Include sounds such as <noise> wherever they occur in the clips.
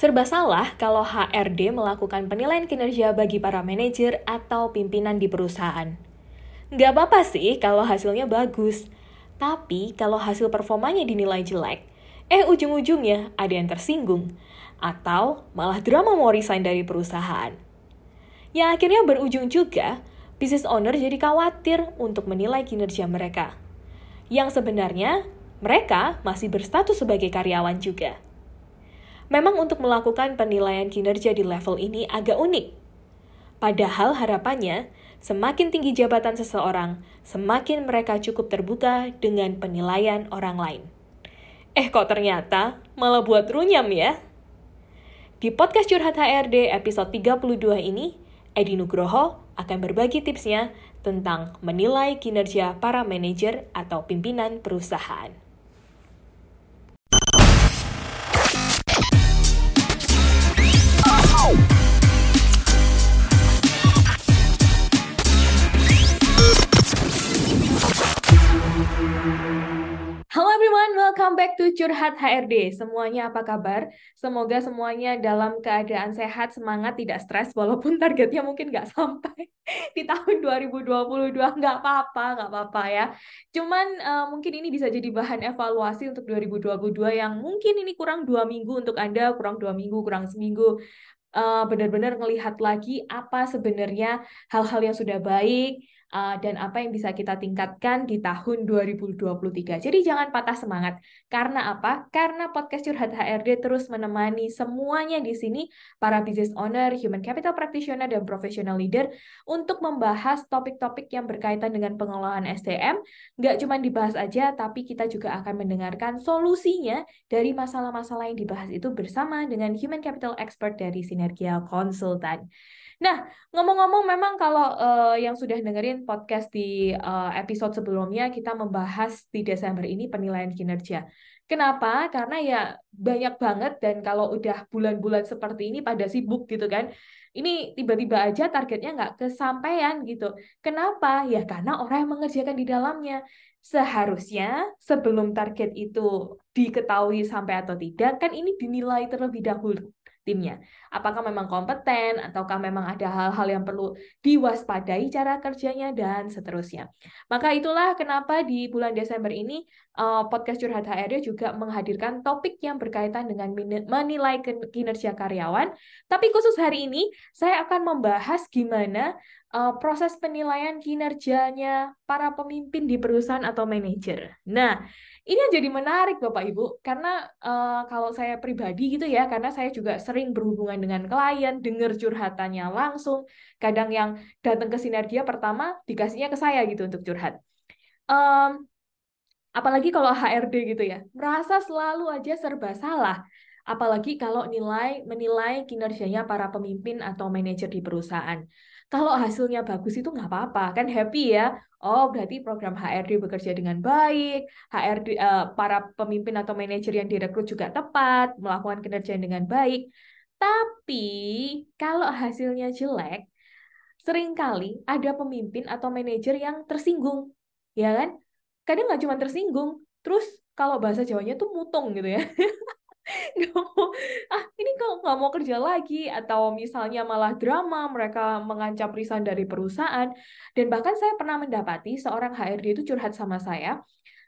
Serba salah kalau HRD melakukan penilaian kinerja bagi para manajer atau pimpinan di perusahaan. Nggak apa-apa sih kalau hasilnya bagus, tapi kalau hasil performanya dinilai jelek, eh ujung-ujungnya ada yang tersinggung, atau malah drama mau resign dari perusahaan. Yang akhirnya berujung juga, business owner jadi khawatir untuk menilai kinerja mereka. Yang sebenarnya, mereka masih berstatus sebagai karyawan juga. Memang untuk melakukan penilaian kinerja di level ini agak unik. Padahal harapannya, semakin tinggi jabatan seseorang, semakin mereka cukup terbuka dengan penilaian orang lain. Eh kok ternyata malah buat runyam ya? Di podcast Curhat HRD episode 32 ini, Edi Nugroho akan berbagi tipsnya tentang menilai kinerja para manajer atau pimpinan perusahaan. Welcome back to Curhat HRD. Semuanya apa kabar? Semoga semuanya dalam keadaan sehat, semangat, tidak stres, walaupun targetnya mungkin nggak sampai <laughs> di tahun 2022. Nggak apa-apa, nggak apa-apa ya. Cuman uh, mungkin ini bisa jadi bahan evaluasi untuk 2022 yang mungkin ini kurang dua minggu untuk Anda, kurang dua minggu, kurang seminggu. Uh, benar-benar ngelihat lagi apa sebenarnya hal-hal yang sudah baik, uh, dan apa yang bisa kita tingkatkan di tahun 2023. Jadi jangan patah semangat. Karena apa? Karena podcast Curhat HRD terus menemani semuanya di sini, para business owner, human capital practitioner, dan professional leader untuk membahas topik-topik yang berkaitan dengan pengelolaan SDM. Nggak cuma dibahas aja, tapi kita juga akan mendengarkan solusinya dari masalah-masalah yang dibahas itu bersama dengan human capital expert dari Sinergia Konsultan. Nah, ngomong-ngomong memang kalau uh, yang sudah dengerin podcast di uh, episode sebelumnya kita membahas di Desember ini penilaian kinerja. Kenapa? Karena ya banyak banget dan kalau udah bulan-bulan seperti ini pada sibuk gitu kan. Ini tiba-tiba aja targetnya nggak kesampaian gitu. Kenapa? Ya karena orang yang mengerjakan di dalamnya. Seharusnya sebelum target itu diketahui sampai atau tidak, kan ini dinilai terlebih dahulu timnya. Apakah memang kompeten ataukah memang ada hal-hal yang perlu diwaspadai cara kerjanya dan seterusnya. Maka itulah kenapa di bulan Desember ini uh, podcast Curhat HRD juga menghadirkan topik yang berkaitan dengan menilai kinerja karyawan. Tapi khusus hari ini saya akan membahas gimana uh, proses penilaian kinerjanya para pemimpin di perusahaan atau manajer. Nah, ini yang jadi menarik Bapak Ibu, karena uh, kalau saya pribadi gitu ya, karena saya juga sering berhubungan dengan klien, dengar curhatannya langsung, kadang yang datang ke Sinergia pertama dikasihnya ke saya gitu untuk curhat. Um, apalagi kalau HRD gitu ya, merasa selalu aja serba salah. Apalagi kalau nilai menilai kinerjanya para pemimpin atau manajer di perusahaan. Kalau hasilnya bagus itu nggak apa-apa, kan happy ya. Oh, berarti program HRD bekerja dengan baik, HRD uh, eh, para pemimpin atau manajer yang direkrut juga tepat, melakukan kinerja dengan baik. Tapi kalau hasilnya jelek, sering kali ada pemimpin atau manajer yang tersinggung, ya kan? Kadang nggak cuma tersinggung, terus kalau bahasa Jawanya tuh mutung gitu ya. <laughs> <laughs> nggak mau. Ah ini kok nggak mau kerja lagi? Atau misalnya malah drama mereka mengancam resign dari perusahaan. Dan bahkan saya pernah mendapati seorang HRD itu curhat sama saya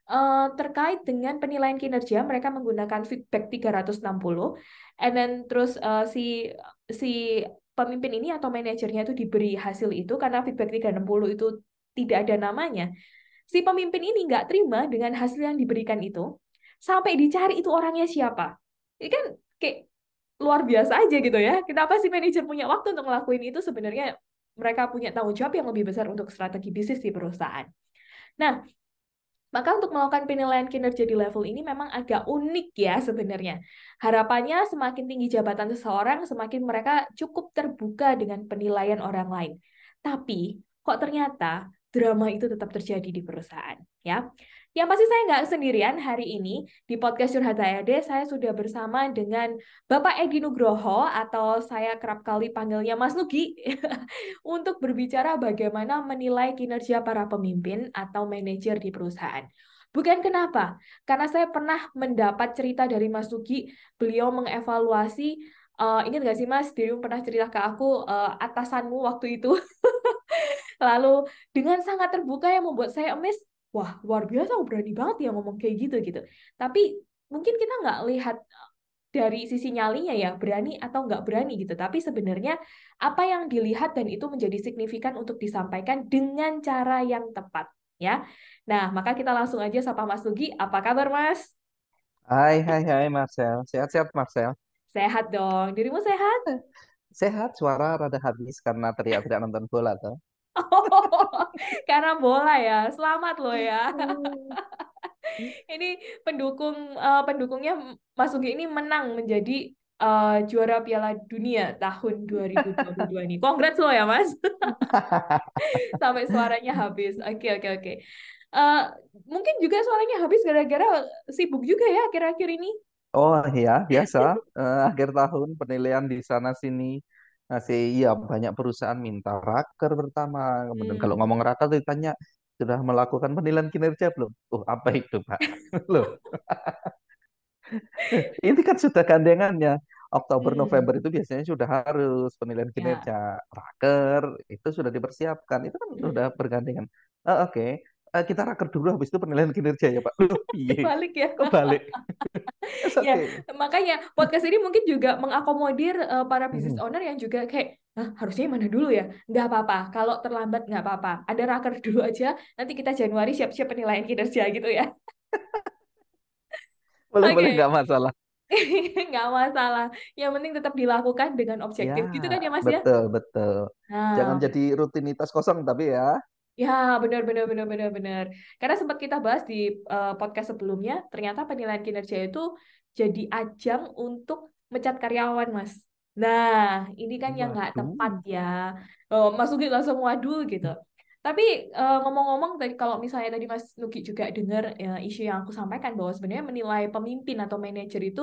uh, terkait dengan penilaian kinerja mereka menggunakan feedback 360 and then terus uh, si si pemimpin ini atau manajernya itu diberi hasil itu karena feedback 360 itu tidak ada namanya. Si pemimpin ini nggak terima dengan hasil yang diberikan itu. Sampai dicari itu orangnya siapa ini kan kayak luar biasa aja gitu ya. Kenapa sih manajer punya waktu untuk ngelakuin itu sebenarnya mereka punya tanggung jawab yang lebih besar untuk strategi bisnis di perusahaan. Nah, maka untuk melakukan penilaian kinerja di level ini memang agak unik ya sebenarnya. Harapannya semakin tinggi jabatan seseorang, semakin mereka cukup terbuka dengan penilaian orang lain. Tapi kok ternyata drama itu tetap terjadi di perusahaan ya. Yang pasti saya nggak sendirian hari ini di podcast Curhat HRD, saya sudah bersama dengan Bapak Edi Nugroho atau saya kerap kali panggilnya Mas Nugi <laughs> untuk berbicara bagaimana menilai kinerja para pemimpin atau manajer di perusahaan. Bukan kenapa, karena saya pernah mendapat cerita dari Mas Nugi, beliau mengevaluasi uh, ingat gak sih Mas, dirimu pernah cerita ke aku uh, atasanmu waktu itu. <laughs> Lalu dengan sangat terbuka yang membuat saya emes, wah luar biasa berani banget ya ngomong kayak gitu gitu. Tapi mungkin kita nggak lihat dari sisi nyalinya ya berani atau nggak berani gitu tapi sebenarnya apa yang dilihat dan itu menjadi signifikan untuk disampaikan dengan cara yang tepat ya nah maka kita langsung aja sapa Mas Lugi apa kabar Mas Hai, hai, hai Marcel. Sehat-sehat Marcel. sehat dong dirimu sehat Sehat, suara rada habis karena teriak-teriak nonton bola tuh. Oh, <laughs> karena bola ya selamat loh ya ini pendukung uh, pendukungnya Mas Ugi ini menang menjadi uh, juara Piala Dunia tahun 2022 ini. Congrats loh ya, Mas. <laughs> Sampai suaranya habis. Oke, oke, oke. Uh, mungkin juga suaranya habis gara-gara sibuk juga ya akhir-akhir ini. Oh iya, biasa. Uh, <laughs> akhir tahun penilaian di sana sini masih iya banyak perusahaan minta raker pertama. Kemudian kalau Hmm. ngomong raker ditanya sudah melakukan penilaian kinerja belum? Oh, apa itu, Pak? <laughs> Loh, <laughs> ini kan sudah gandengannya. Oktober, Hmm. November itu biasanya sudah harus penilaian Ya. kinerja. Raker itu sudah dipersiapkan. Itu kan Hmm. udah bergandengan. Oh, Oke, Eh, kita raker dulu habis itu penilaian kinerja ya, Pak. <laughs> Loh, piye? Balik ya. Kebalik. <laughs> Ya, okay. makanya podcast ini mungkin juga mengakomodir uh, para business Mhm. owner yang juga kayak, Hah, harusnya mana dulu ya? Nggak apa-apa, kalau terlambat nggak apa-apa. Ada raker dulu aja, nanti kita Januari siap-siap penilaian kinerja gitu ya. <laughs> Boleh, boleh, Oke, nggak masalah. nggak masalah. Yang penting tetap dilakukan dengan Ya, objektif gitu kan ya Mas ya? betul, betul. Jangan Nah, jadi rutinitas kosong, tapi ya. Ya, benar benar benar benar benar. Karena sempat kita bahas di eh, podcast sebelumnya, ternyata penilaian kinerja itu jadi ajang untuk mencat karyawan, Mas. Nah, ini kan yang nggak tepat ya. Oh, Mas Nugi langsung waduh gitu. Tapi eh, ngomong-ngomong tadi kalau misalnya tadi Mas Nugi juga dengar eh, isu yang aku sampaikan bahwa sebenarnya menilai pemimpin atau manajer itu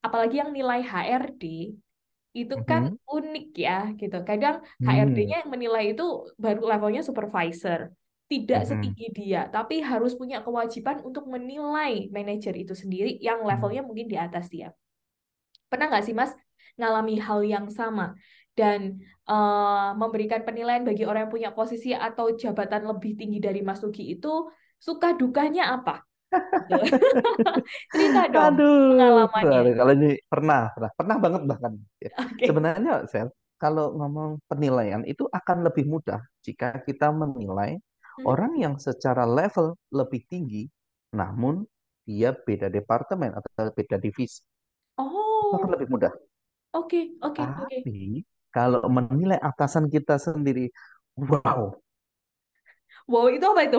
apalagi yang nilai HRD itu kan Mhm. unik ya gitu. Kadang Hmm. HRD-nya yang menilai itu baru levelnya supervisor. Tidak Mhm. setinggi dia, tapi harus punya kewajiban untuk menilai manajer itu sendiri yang Hmm. levelnya mungkin di atas dia. Pernah nggak sih Mas ngalami hal yang sama dan eh, memberikan penilaian bagi orang yang punya posisi atau jabatan lebih tinggi dari Mas Nugi itu suka dukanya apa? <laughs> Cerita dong Aduh, pengalamannya. Kalau ini pernah, pernah, pernah banget bahkan. Ya. Oke. Sebenarnya, Sel, kalau ngomong penilaian itu akan lebih mudah jika kita menilai Hmm? orang yang secara level lebih tinggi, namun dia beda departemen atau beda divisi. Itu akan Oh, lebih mudah. oke, oke, oke. Tapi kalau menilai atasan kita sendiri, wow, Wow, itu apa itu?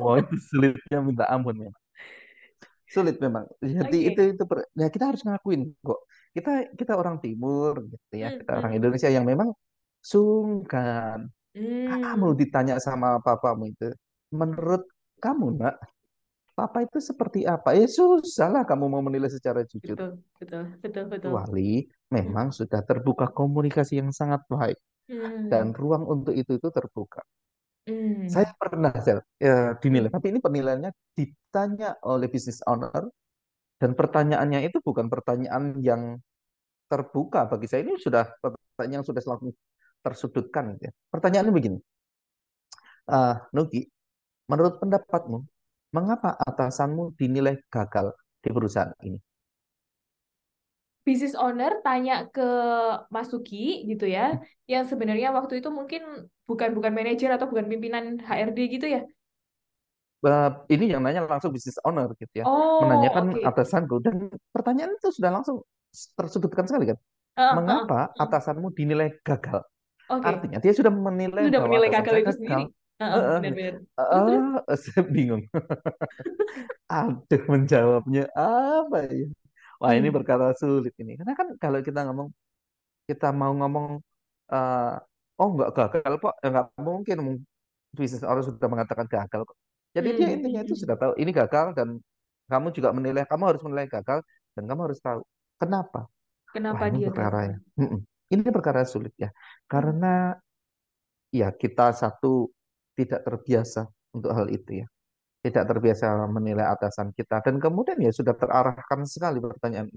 Wow itu <laughs> sulitnya minta ampun memang. Sulit memang. Jadi itu Oke. itu per- ya kita harus ngakuin kok. Kita kita orang timur gitu ya, Hmm, kita orang Indonesia yang memang sungkan. Kamu hmm. ditanya sama papamu itu, menurut kamu nak, papa itu seperti apa? Ya susah lah kamu mau menilai secara jujur. Betul, betul, betul, betul. Kecuali Hmm, memang sudah terbuka komunikasi yang sangat baik dan hmm, ruang untuk itu itu terbuka. Saya hmm. pernah Sel, ya, dinilai, tapi ini penilaiannya ditanya oleh business owner dan pertanyaannya itu bukan pertanyaan yang terbuka bagi saya ini sudah pertanyaan yang sudah selalu tersudutkan. gitu ya. Pertanyaannya begini, ah Nugi, menurut pendapatmu, mengapa atasanmu dinilai gagal di perusahaan ini? Business owner tanya ke Masuki gitu ya, yang sebenarnya waktu itu mungkin bukan bukan manajer atau bukan pimpinan HRD gitu ya. Ini yang nanya langsung business owner gitu ya, Oh, menanyakan oke. atasanku dan pertanyaan itu sudah langsung tersudutkan sekali kan. Heeh, Mengapa heeh. atasanmu dinilai gagal? Oke. Artinya dia sudah menilai Sudah bahwa menilai gagal itu sendiri. benar-benar. Terus terus. eh, <laughs> saya bingung. <laughs> Aduh, menjawabnya apa ya? Wah, ini Hmm, perkara sulit ini. Karena kan kalau kita ngomong, kita mau ngomong, eh, oh nggak gagal kok, ya nggak mungkin bisnis orang sudah mengatakan gagal kok. Jadi dia hmm, intinya hmm, itu hmm. sudah tahu ini gagal dan kamu juga menilai, kamu harus menilai gagal dan kamu harus tahu kenapa. Wah, Kenapa ini dia perkara ya. Ini perkara sulit ya. Hmm, Karena ya kita satu tidak terbiasa untuk hal itu ya. Tidak terbiasa menilai atasan kita dan kemudian ya sudah terarahkan sekali pertanyaan.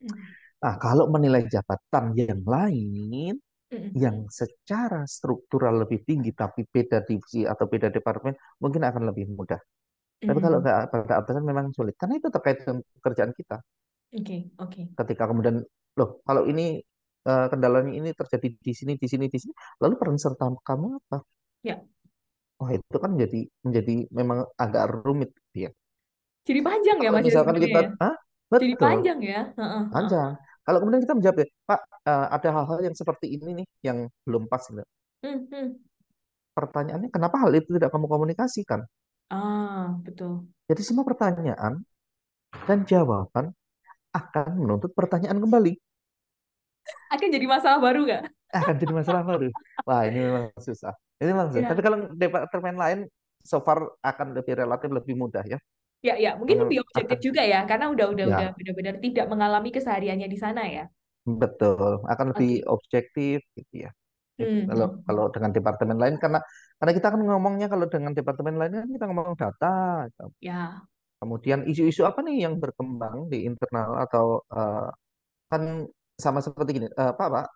hmm. Nah, kalau menilai jabatan yang lain, yang secara struktural lebih tinggi tapi beda divisi atau beda departemen, mungkin akan lebih mudah. Tapi kalau Mm. nggak pada atasan memang sulit, karena itu terkait dengan pekerjaan kita. Oke, oke. Ketika kemudian, loh, kalau ini eh, kendalanya ini terjadi di sini, di sini, di sini, lalu peran serta kamu apa? Ya, Wah, itu kan menjadi menjadi memang agak rumit ya. jadi panjang ya Kalau Mas misalkan kita, ya. ah, Jadi betul, panjang ya. Heeh, heeh. panjang. Kalau kemudian kita menjawab, ya, Pak, eh, ada hal-hal yang seperti ini nih yang belum pas. gitu. Hmm, hmm. Pertanyaannya, kenapa hal itu tidak kamu komunikasikan? Ah, betul. Jadi semua pertanyaan dan jawaban akan menuntut pertanyaan kembali. Akan jadi masalah baru nggak? Akan jadi masalah baru. Wah, ini memang susah. Ini memang susah. Tapi Ya, kalau departemen lain, so far akan lebih relatif lebih mudah ya. ya, ya. Mungkin lebih objektif juga ya, karena udah, udah, udah ya benar-benar tidak mengalami kesehariannya di sana ya. betul. Akan lebih Oke. objektif gitu ya. Hmm, Kalau hmm, kalau dengan departemen lain, karena karena kita kan ngomongnya kalau dengan departemen lain kan kita ngomong data. gitu. Ya. Kemudian isu-isu apa nih yang berkembang di internal atau eh, kan sama seperti gini, eh, Pak, Pak,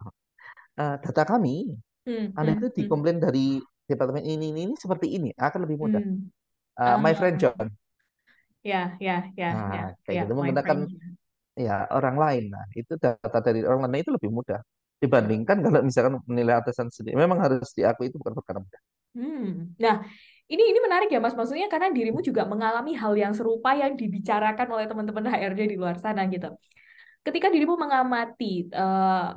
eh, data kami Hmm, Anda hmm, itu hmm, dikomplain dari departemen ini, ini, ini seperti ini, akan lebih mudah. hmm. Eh, my friend John, ya, ya, ya, nah ya, kayak ya, gitu menggunakan friend. ya orang lain. Nah itu data dari orang lain nah, itu lebih mudah dibandingkan kalau misalkan menilai atasan sendiri. Memang harus diakui itu bukan perkara mudah. Hmm. Nah, ini ini menarik ya Mas. Maksudnya karena dirimu juga mengalami hal yang serupa yang dibicarakan oleh teman-teman HRD di luar sana gitu. Ketika dirimu mengamati eh,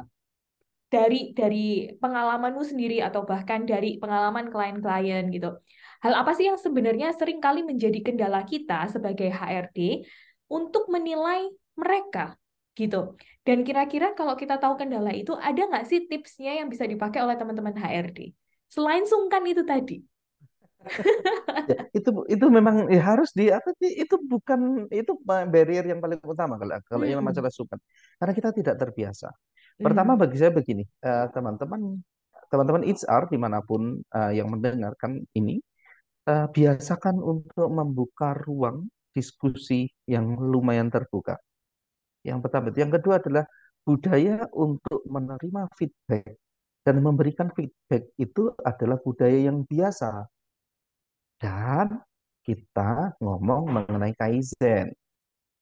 dari dari pengalamanmu sendiri atau bahkan dari pengalaman klien-klien gitu. Hal apa sih yang sebenarnya sering kali menjadi kendala kita sebagai HRD untuk menilai mereka gitu. Dan kira-kira kalau kita tahu kendala itu, ada nggak sih tipsnya yang bisa dipakai oleh teman-teman HRD? Selain sungkan itu tadi. Ya, itu itu memang ya harus di apa sih itu bukan itu barrier yang paling utama kalau kalau yang Hmm. masalah sukan. Karena kita tidak terbiasa. Pertama Hmm. bagi saya begini, eh, teman-teman teman-teman HR di mana pun eh, yang mendengarkan ini eh, biasakan untuk membuka ruang diskusi yang lumayan terbuka. Yang pertama, yang kedua adalah budaya untuk menerima feedback dan memberikan feedback itu adalah budaya yang biasa. Dan kita ngomong mengenai Kaizen.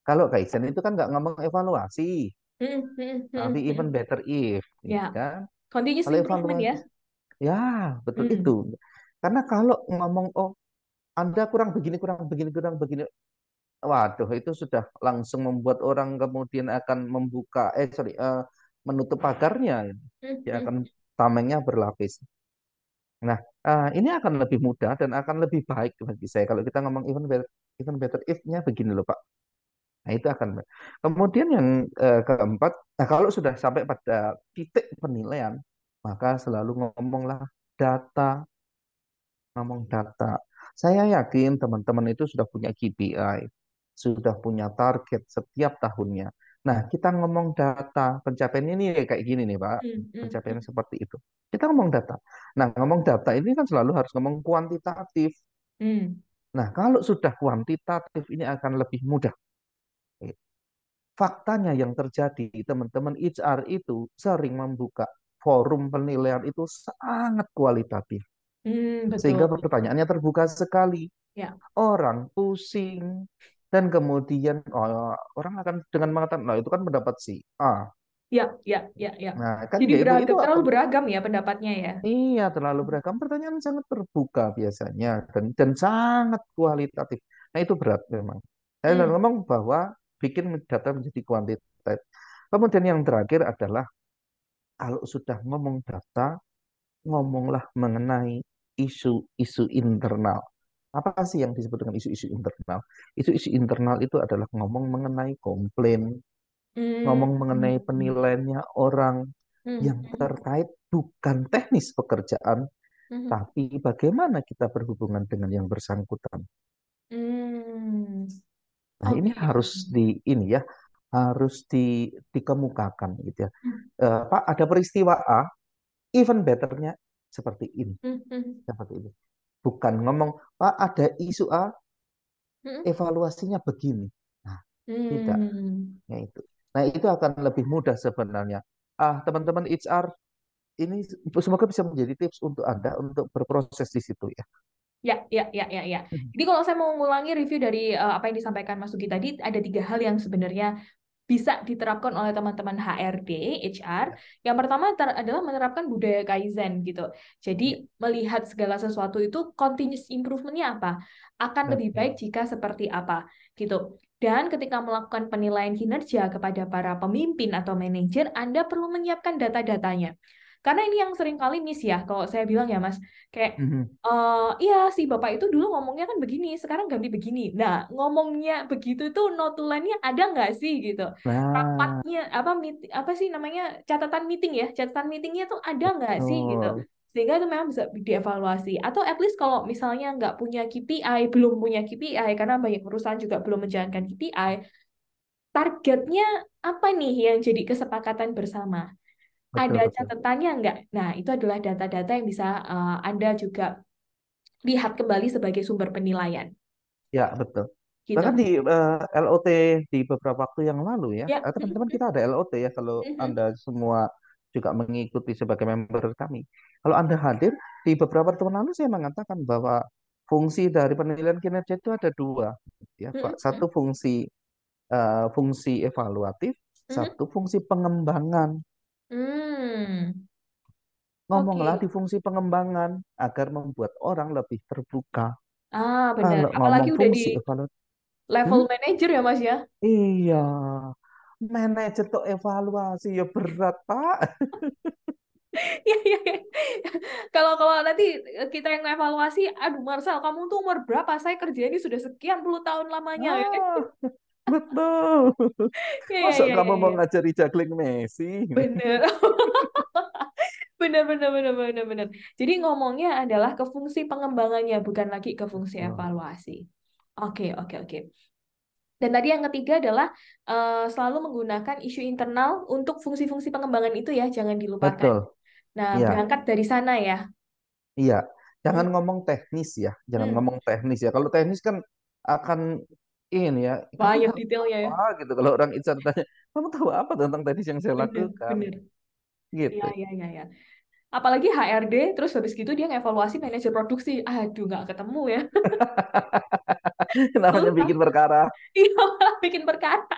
Kalau Kaizen itu kan nggak ngomong evaluasi, Hmm. Hmm. Hmm. tapi even better if, gitu Ya, kan? continuous Kalau improvement evaluasi, ya. ya betul itu. Hmm. Karena kalau ngomong, oh Anda kurang begini, kurang begini, kurang begini, Waduh, itu sudah langsung membuat orang kemudian akan membuka, eh sorry, eh, menutup pagarnya. Dia akan tamengnya berlapis. Nah, eh, ini akan lebih mudah dan akan lebih baik bagi saya. Kalau kita ngomong even better, even better if-nya begini loh, Pak. Nah, itu akan. Kemudian yang eh, keempat, nah kalau sudah sampai pada titik penilaian, maka selalu ngomonglah data, ngomong data. Saya yakin teman-teman itu sudah punya KPI, sudah punya target setiap tahunnya. Nah, kita ngomong data, pencapaian ini kayak gini nih, Pak. Hmm. Hmm. Pencapaian seperti itu. Kita ngomong data. Nah, ngomong data ini kan selalu harus ngomong kuantitatif. Hmm. Nah, kalau sudah kuantitatif ini akan lebih mudah. Faktanya yang terjadi, teman-teman HR itu sering membuka forum penilaian itu sangat kualitatif. Hmm. Sehingga Betul. pertanyaannya terbuka sekali. Ya. Orang pusing. Dan kemudian oh, orang akan dengan mengatakan, nah itu kan pendapat si A. Ya, ya, ya, ya. Nah kan Jadi itu itu beragam, apa? terlalu beragam ya pendapatnya ya. Iya terlalu beragam. Pertanyaan sangat terbuka biasanya dan dan sangat kualitatif. Nah itu berat memang. Saya Hmm. ngomong bahwa bikin data menjadi kuantitatif. Kemudian yang terakhir adalah kalau sudah ngomong data, ngomonglah mengenai isu-isu internal. Apa sih yang disebut dengan isu-isu internal? Isu-isu internal itu adalah ngomong mengenai komplain, Hmm. ngomong mengenai Hmm. penilaiannya orang Hmm. yang terkait bukan teknis pekerjaan, Hmm. tapi bagaimana kita berhubungan dengan yang bersangkutan. Hmm. Nah, ini Oke, harus di ini ya, harus di, dikemukakan gitu ya. Hmm. Eh, Pak, ada peristiwa A, even betternya seperti ini, Hmm. Hmm. seperti ini. Bukan ngomong, Pak, ada isu A, Hmm. evaluasinya begini. Nah, tidak, Hmm. ya itu. Nah, itu akan lebih mudah sebenarnya. Ah, teman-teman HR, ini semoga bisa menjadi tips untuk Anda untuk berproses di situ ya. Ya, ya, ya, ya, ya. Jadi kalau saya mau mengulangi review dari uh, apa yang disampaikan Mas Sugi tadi, ada tiga hal yang sebenarnya bisa diterapkan oleh teman-teman HRD, HR. Yang pertama adalah menerapkan budaya Kaizen gitu. Jadi melihat segala sesuatu itu continuous improvementnya apa, akan lebih baik jika seperti apa gitu. Dan ketika melakukan penilaian kinerja kepada para pemimpin atau manajer, Anda perlu menyiapkan data-datanya. Karena ini yang sering kali miss ya, kalau saya bilang ya Mas, kayak uh, iya si Bapak itu dulu ngomongnya kan begini, sekarang ganti begini. Nah, ngomongnya begitu itu notulennya ada nggak sih gitu? Nah, Rapatnya apa meet, apa sih namanya catatan meeting ya? Catatan meetingnya tuh ada nggak sih gitu? Sehingga itu memang bisa dievaluasi. Atau at least kalau misalnya nggak punya KPI, belum punya KPI karena banyak perusahaan juga belum menjalankan KPI, targetnya apa nih yang jadi kesepakatan bersama? Betul, ada betul. catatannya enggak? Nah, itu adalah data-data yang bisa uh, Anda juga lihat kembali sebagai sumber penilaian. Ya, betul. Gitu. Bahkan di uh, LOT di beberapa waktu yang lalu ya, Ya. eh, teman-teman kita ada LOT ya kalau Anda semua juga mengikuti sebagai member kami. Kalau Anda hadir di beberapa pertemuan lalu saya mengatakan bahwa fungsi dari penilaian kinerja itu ada dua, ya Pak. Satu fungsi uh, fungsi evaluatif, satu fungsi pengembangan. Hmm. Ngomonglah Oke. di fungsi pengembangan agar membuat orang lebih terbuka. Ah, benar. Kalau Apalagi ngomong udah di fungsi level hmm? manager ya, Mas ya? Iya, manajer tuh evaluasi ya berat, Pak. <laughs> Iya, iya, iya. Kalau kalau nanti kita yang evaluasi, aduh Marcel, kamu tuh umur berapa? Saya kerja ini sudah sekian puluh tahun lamanya. ya? Ah, <laughs> betul. Iya, Masa iya, kamu iya, mau iya. ngajari juggling Messi? Bener. <laughs> benar benar benar benar benar. Jadi ngomongnya adalah ke fungsi pengembangannya bukan lagi ke fungsi evaluasi. Oke oke oke. Dan tadi yang ketiga adalah uh, selalu menggunakan isu internal untuk fungsi-fungsi pengembangan itu ya jangan dilupakan. Betul. Nah Iya. berangkat dari sana ya. Iya. Jangan ngomong teknis ya. Jangan Hmm. ngomong teknis ya. Kalau teknis kan akan ini ya. Banyak detailnya ya. apa gitu. Kalau orang insan tanya, kamu tahu apa tentang teknis yang saya lakukan? bener. Gitu. Iya iya iya. Ya. Apalagi HRD, terus habis gitu dia ngevaluasi manajer produksi. Aduh, nggak ketemu ya. <laughs> Namanya bikin perkara. Iya, bikin perkara.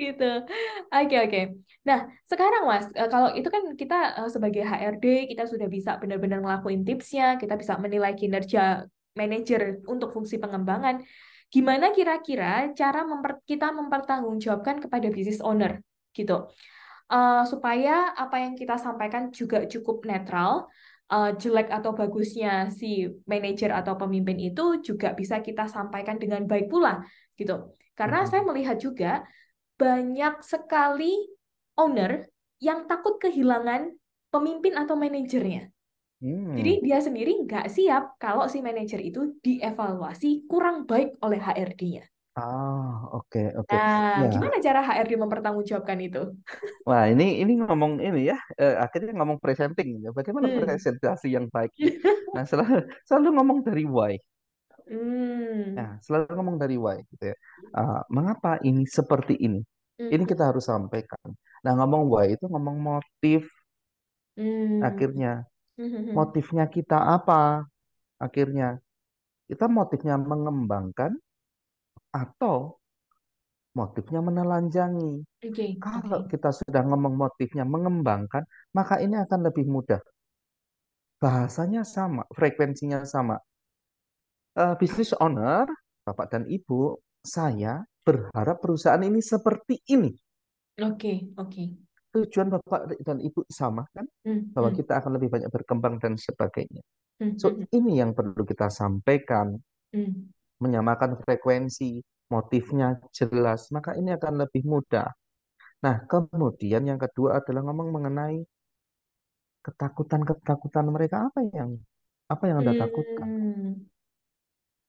gitu. Oke, oke. Nah, sekarang Mas, eh, kalau itu kan kita eh, sebagai HRD, kita sudah bisa benar-benar ngelakuin tipsnya, kita bisa menilai kinerja manajer untuk fungsi pengembangan. Gimana kira-kira cara memper kita mempertanggungjawabkan kepada business owner? Gitu. Uh, supaya apa yang kita sampaikan juga cukup netral, uh, jelek atau bagusnya si manajer atau pemimpin itu juga bisa kita sampaikan dengan baik pula gitu. Karena Hmm. saya melihat juga banyak sekali owner yang takut kehilangan pemimpin atau manajernya. Hmm. Jadi dia sendiri nggak siap kalau si manajer itu dievaluasi kurang baik oleh HRD-nya. Ah, oke, oke. Nah, Ya. gimana cara HRD mempertanggungjawabkan itu? <laughs> Wah, ini ini ngomong ini ya, eh, akhirnya ngomong presenting ya. Bagaimana Hmm. presentasi yang baik? <laughs> Nah, selalu selalu ngomong dari why. Hmm. Nah, selalu ngomong dari why gitu ya. Ah, mengapa ini seperti ini? Ini Hmm. kita harus sampaikan. Nah, ngomong why itu ngomong motif. Hmm. Akhirnya, Hmm. motifnya kita apa? Akhirnya, kita motifnya mengembangkan atau motifnya menelanjangi. Oke, Kalau oke. kita sudah ngomong motifnya mengembangkan, maka ini akan lebih mudah. Bahasanya sama, frekuensinya sama. Uh, business owner, Bapak dan Ibu, saya berharap perusahaan ini seperti ini. Oke, oke. Tujuan Bapak dan Ibu sama kan? Hmm. Bahwa hmm. kita akan lebih banyak berkembang dan sebagainya. Hmm. So, hmm, ini yang perlu kita sampaikan. Hmm. Menyamakan frekuensi, motifnya jelas, maka ini akan lebih mudah. Nah, kemudian yang kedua adalah ngomong mengenai ketakutan-ketakutan mereka apa yang apa yang Anda takutkan?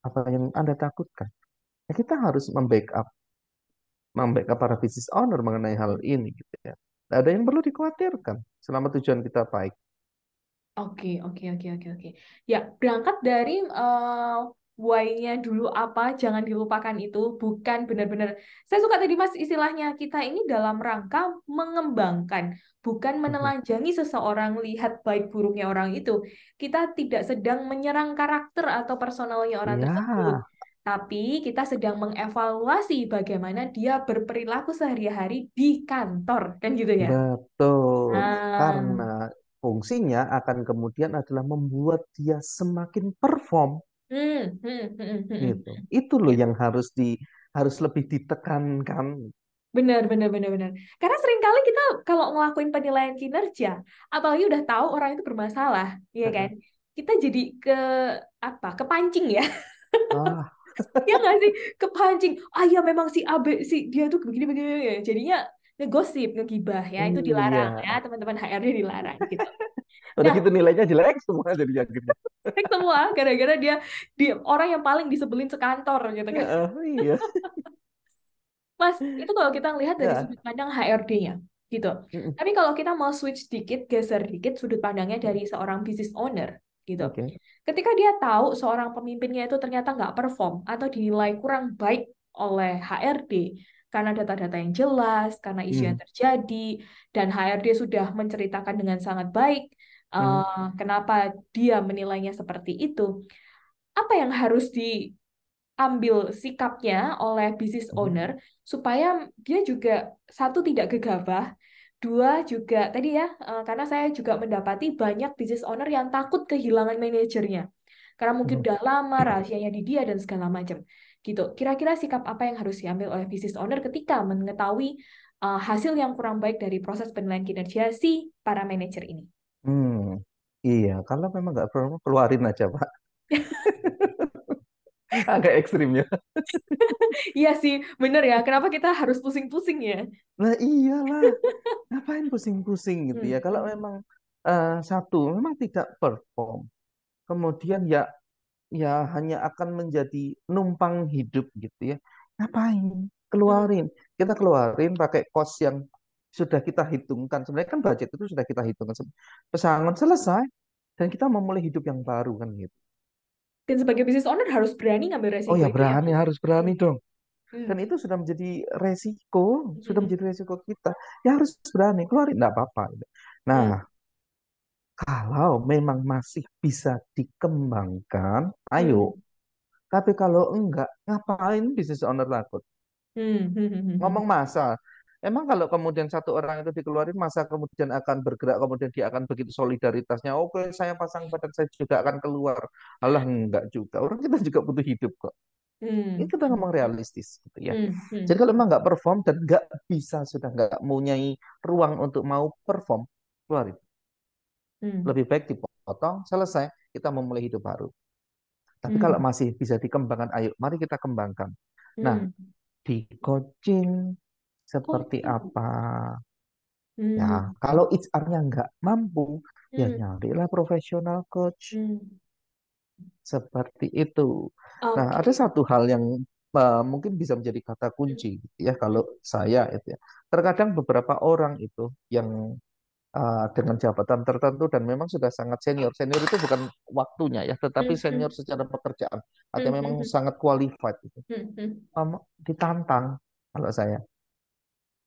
Apa yang Anda takutkan? Ya, kita harus membackup membackup para business owner mengenai hal ini gitu ya. Tidak ada yang perlu dikhawatirkan selama tujuan kita baik. Oke, oke, oke, oke, oke. Ya, berangkat dari uh, why-nya dulu apa, jangan dilupakan itu. Bukan benar-benar. Saya suka tadi Mas istilahnya kita ini dalam rangka mengembangkan, bukan menelanjangi seseorang lihat baik buruknya orang itu. Kita tidak sedang menyerang karakter atau personalnya orang Ya, tersebut. Tapi kita sedang mengevaluasi bagaimana dia berperilaku sehari-hari di kantor, kan gitu ya? betul. Nah, Karena fungsinya akan kemudian adalah membuat dia semakin perform hmm, hmm, hmm, hmm, hmm. gitu. Itu loh yang harus di harus lebih ditekankan. Benar, benar, benar, benar. Karena sering kali kita kalau ngelakuin penilaian kinerja, apalagi udah tahu orang itu bermasalah, ya kan? Kita jadi ke apa? Kepancing ya. Ah, Ya nggak sih? Kepancing. Ah ya memang si AB si dia tuh begini begini ya. Jadinya ngegosip, ngegibah ya. Itu dilarang iya. ya, teman-teman HRD dilarang gitu. <laughs> Udah Nah, gitu nilainya jelek semua jadi akhirnya. Fake semua gara-gara dia di orang yang paling disebelin sekantor gitu kan. Eh, iya. <laughs> Mas, itu kalau kita lihat dari Ya. sudut pandang HRD-nya gitu. Mm-mm. Tapi kalau kita mau switch dikit, geser dikit sudut pandangnya dari seorang business owner gitu. Oke. Ketika dia tahu seorang pemimpinnya itu ternyata nggak perform atau dinilai kurang baik oleh HRD karena data-data yang jelas, karena isu yang Hmm. terjadi, dan HRD sudah menceritakan dengan sangat baik Hmm. eh, kenapa dia menilainya seperti itu. Apa yang harus diambil sikapnya oleh business Mhm. owner supaya dia juga satu tidak gegabah, dua juga tadi ya eh, karena saya juga mendapati banyak business owner yang takut kehilangan manajernya karena mungkin Hmm. udah lama rahasianya di dia dan segala macam gitu. Kira-kira sikap apa yang harus diambil oleh business owner ketika mengetahui eh, hasil yang kurang baik dari proses penilaian kinerja si para manajer ini? Hmm. Iya, kalau memang nggak perform keluarin aja, Pak. <laughs> Agak ekstrim ya. <laughs> Iya sih, bener ya. Kenapa kita harus pusing-pusing ya? Nah, iyalah. <laughs> Ngapain pusing-pusing gitu ya? Hmm, Kalau memang eh, satu memang tidak perform, kemudian ya ya hanya akan menjadi numpang hidup gitu ya. Ngapain? Keluarin. Kita keluarin pakai kos yang sudah kita hitungkan. Sebenarnya kan budget itu sudah kita hitungkan. Pesangon selesai dan kita memulai hidup yang baru kan gitu. Dan sebagai business owner harus berani ngambil Oh resiko ya itu ya. berani, harus berani Hmm, dong. hmm, Dan itu sudah menjadi resiko, sudah hmm, menjadi resiko kita. Ya harus berani, keluarin, enggak apa-apa. gitu. Nah, hmm, kalau memang masih bisa dikembangkan, ayo. hmm, Tapi kalau enggak, ngapain business owner takut? hmm, hmm, hmm. Ngomong masa. Emang kalau kemudian satu orang itu dikeluarin, masa kemudian akan bergerak, kemudian dia akan begitu solidaritasnya. Oke, saya pasang badan, saya juga akan keluar. Alah, enggak juga. Orang kita juga butuh hidup kok. Ini Hmm, kita hmm, ngomong realistis gitu ya. hmm, hmm, Jadi kalau memang nggak perform dan nggak bisa sudah nggak mempunyai ruang untuk mau perform, keluarin. hmm, Lebih baik dipotong, selesai, kita memulai hidup baru. Tapi kalau hmm, masih bisa dikembangkan, ayo, mari kita kembangkan. Nah, hmm. di coaching seperti Coaching. apa? Hmm, Ya, kalau HR-nya nggak mampu, ya hmm, nyarilah profesional coach. hmm. Seperti itu. Nah, ada satu hal yang uh, mungkin bisa menjadi kata Hmm, kunci gitu ya hmm, kalau saya itu ya. Terkadang beberapa orang itu yang uh, dengan jabatan tertentu dan memang sudah sangat senior. Senior itu bukan waktunya ya, tetapi hmm, senior hmm, secara pekerjaan atau hmm, memang hmm, sangat qualified itu. hmm, hmm. Um, ditantang kalau saya.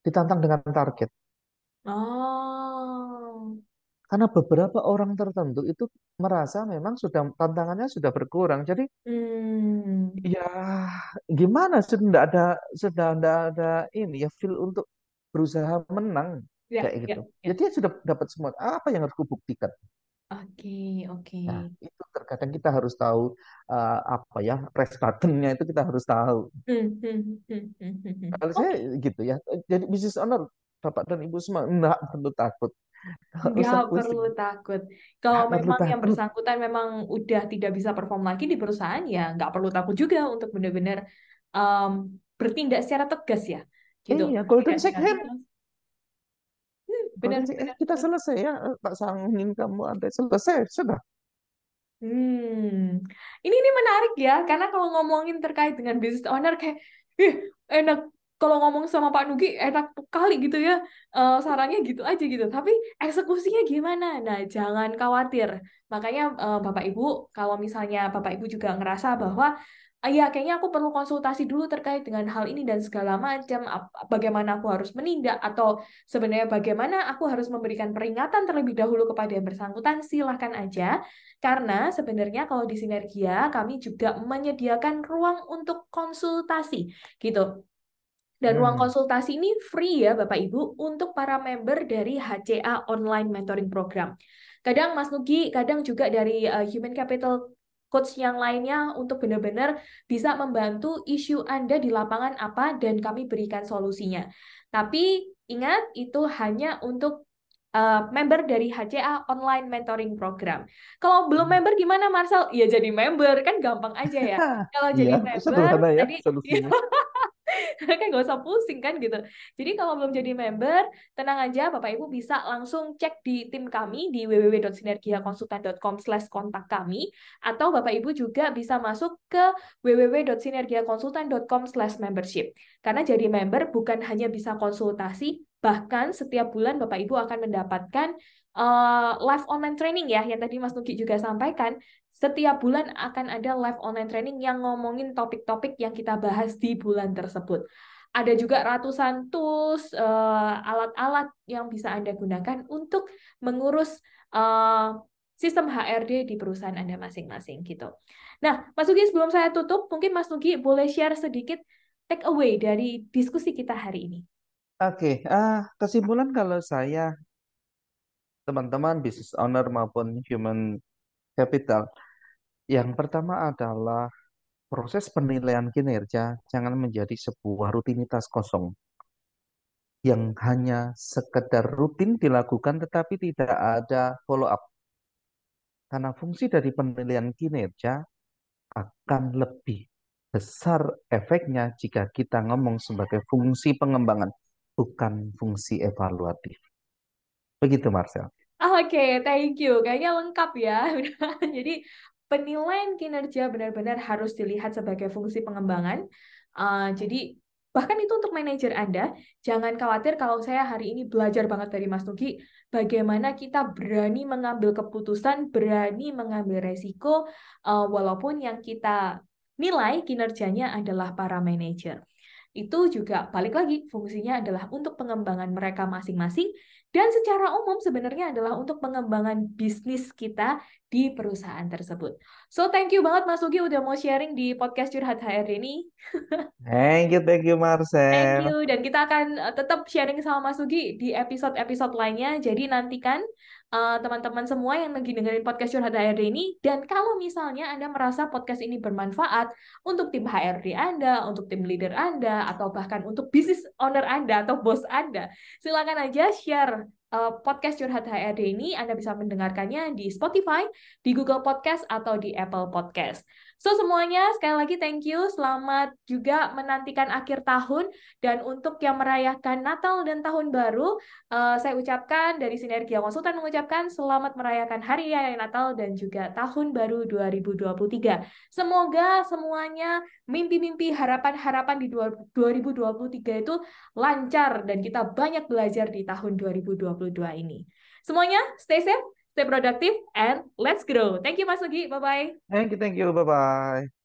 Ditantang dengan target. Oh. Karena beberapa orang tertentu itu merasa memang sudah tantangannya sudah berkurang. Jadi Hmm. Ya, gimana? Sudah nggak ada, sudah nggak ada ini ya feel untuk berusaha menang Ya, kayak ya, gitu. ya. Jadi dia sudah dapat semua. Apa yang harus kubuktikan? Oke, oke. Nah, itu terkadang kita harus tahu uh, apa ya rest buttonnya itu kita harus tahu. Hmm, hmm, hmm. Kalau saya Oke. gitu ya. Jadi business owner, bapak dan ibu semua nggak perlu takut, nggak Nggak usah perlu takut. Kalau nggak memang yang takut. bersangkutan memang udah tidak bisa perform lagi di perusahaan, ya nggak perlu takut juga untuk benar-benar em, bertindak secara tegas ya, gitu. Iya, golden shake hand, benar. Eh, benar, kita selesai ya, Eh, tak sangin kamu ada selesai sudah. Hmm, ini ini menarik ya, karena kalau ngomongin terkait dengan business owner kayak, ih enak kalau ngomong sama Pak Nugi enak kali gitu ya uh, sarannya gitu aja gitu tapi eksekusinya gimana nah jangan khawatir makanya uh, Bapak Ibu kalau misalnya Bapak Ibu juga ngerasa bahwa ya kayaknya aku perlu konsultasi dulu terkait dengan hal ini dan segala macam bagaimana aku harus menindak atau sebenarnya bagaimana aku harus memberikan peringatan terlebih dahulu kepada yang bersangkutan silahkan aja karena sebenarnya kalau di Sinergia kami juga menyediakan ruang untuk konsultasi gitu dan ruang hmm. konsultasi ini free ya Bapak Ibu untuk para member dari HCA Online Mentoring Program. Kadang Mas Nugi, kadang juga dari uh, Human Capital coach yang lainnya untuk benar-benar bisa membantu isu Anda di lapangan apa dan kami berikan solusinya. Tapi ingat itu hanya untuk uh, member dari HCA Online Mentoring Program. Kalau belum member gimana Marcel? Ya jadi member kan gampang aja ya. <laughs> Kalau jadi iya, member ya, tadi solusinya. <laughs> <laughs> kan gak usah pusing kan gitu. Jadi kalau belum jadi member, tenang aja Bapak Ibu bisa langsung cek di tim kami di www.sinergiakonsultan.com slash kontak kami atau Bapak Ibu juga bisa masuk ke www.sinergiakonsultan.com slash membership. Karena jadi member bukan hanya bisa konsultasi, bahkan setiap bulan Bapak Ibu akan mendapatkan uh, live online training ya yang tadi Mas Nugi juga sampaikan setiap bulan akan ada live online training yang ngomongin topik-topik yang kita bahas di bulan tersebut. Ada juga ratusan tools, eh, alat-alat uh, yang bisa Anda gunakan untuk mengurus uh, sistem HRD di perusahaan Anda masing-masing gitu. Nah, Mas Nugi sebelum saya tutup, mungkin Mas Nugi boleh share sedikit take away dari diskusi kita hari ini. Oke, okay. uh, kesimpulan kalau saya teman-teman business owner maupun human capital yang pertama adalah proses penilaian kinerja jangan menjadi sebuah rutinitas kosong yang hanya sekedar rutin dilakukan tetapi tidak ada follow up. Karena fungsi dari penilaian kinerja akan lebih besar efeknya jika kita ngomong sebagai fungsi pengembangan, bukan fungsi evaluatif. Begitu Marcel. Oke, okay, thank you. Kayaknya lengkap ya. <laughs> Jadi penilaian kinerja benar-benar harus dilihat sebagai fungsi pengembangan. Uh, jadi bahkan itu untuk manajer Anda, jangan khawatir kalau saya hari ini belajar banget dari Mas Nugi, bagaimana kita berani mengambil keputusan, berani mengambil resiko, uh, walaupun yang kita nilai kinerjanya adalah para manajer. Itu juga balik lagi, fungsinya adalah untuk pengembangan mereka masing-masing, dan secara umum sebenarnya adalah untuk pengembangan bisnis kita di perusahaan tersebut. So thank you banget Mas Ugi udah mau sharing di podcast Curhat HRD ini. <laughs> thank you, thank you Marcel. Thank you dan kita akan eh, tetap sharing sama Mas Ugi di episode-episode lainnya. Jadi nantikan teman-teman uh, semua yang lagi dengerin podcast Curhat HRD ini dan kalau misalnya Anda merasa podcast ini bermanfaat untuk tim HRD Anda, untuk tim leader Anda atau bahkan untuk bisnis owner Anda atau bos Anda, silakan aja share uh, podcast Curhat HRD ini Anda bisa mendengarkannya di Spotify, di Google Podcast, atau di Apple Podcast. So semuanya sekali lagi thank you, selamat juga menantikan akhir tahun dan untuk yang merayakan Natal dan Tahun Baru, uh, saya ucapkan dari Sinergia Konsultan mengucapkan selamat merayakan Hari Raya Natal dan juga Tahun Baru 2023. Semoga semuanya mimpi-mimpi harapan-harapan di 2023 itu lancar dan kita banyak belajar di tahun 2022 ini. Semuanya stay safe, stay productive, and let's grow. Thank you Mas Nugi. Bye-bye. Thank you, thank you. Bye-bye.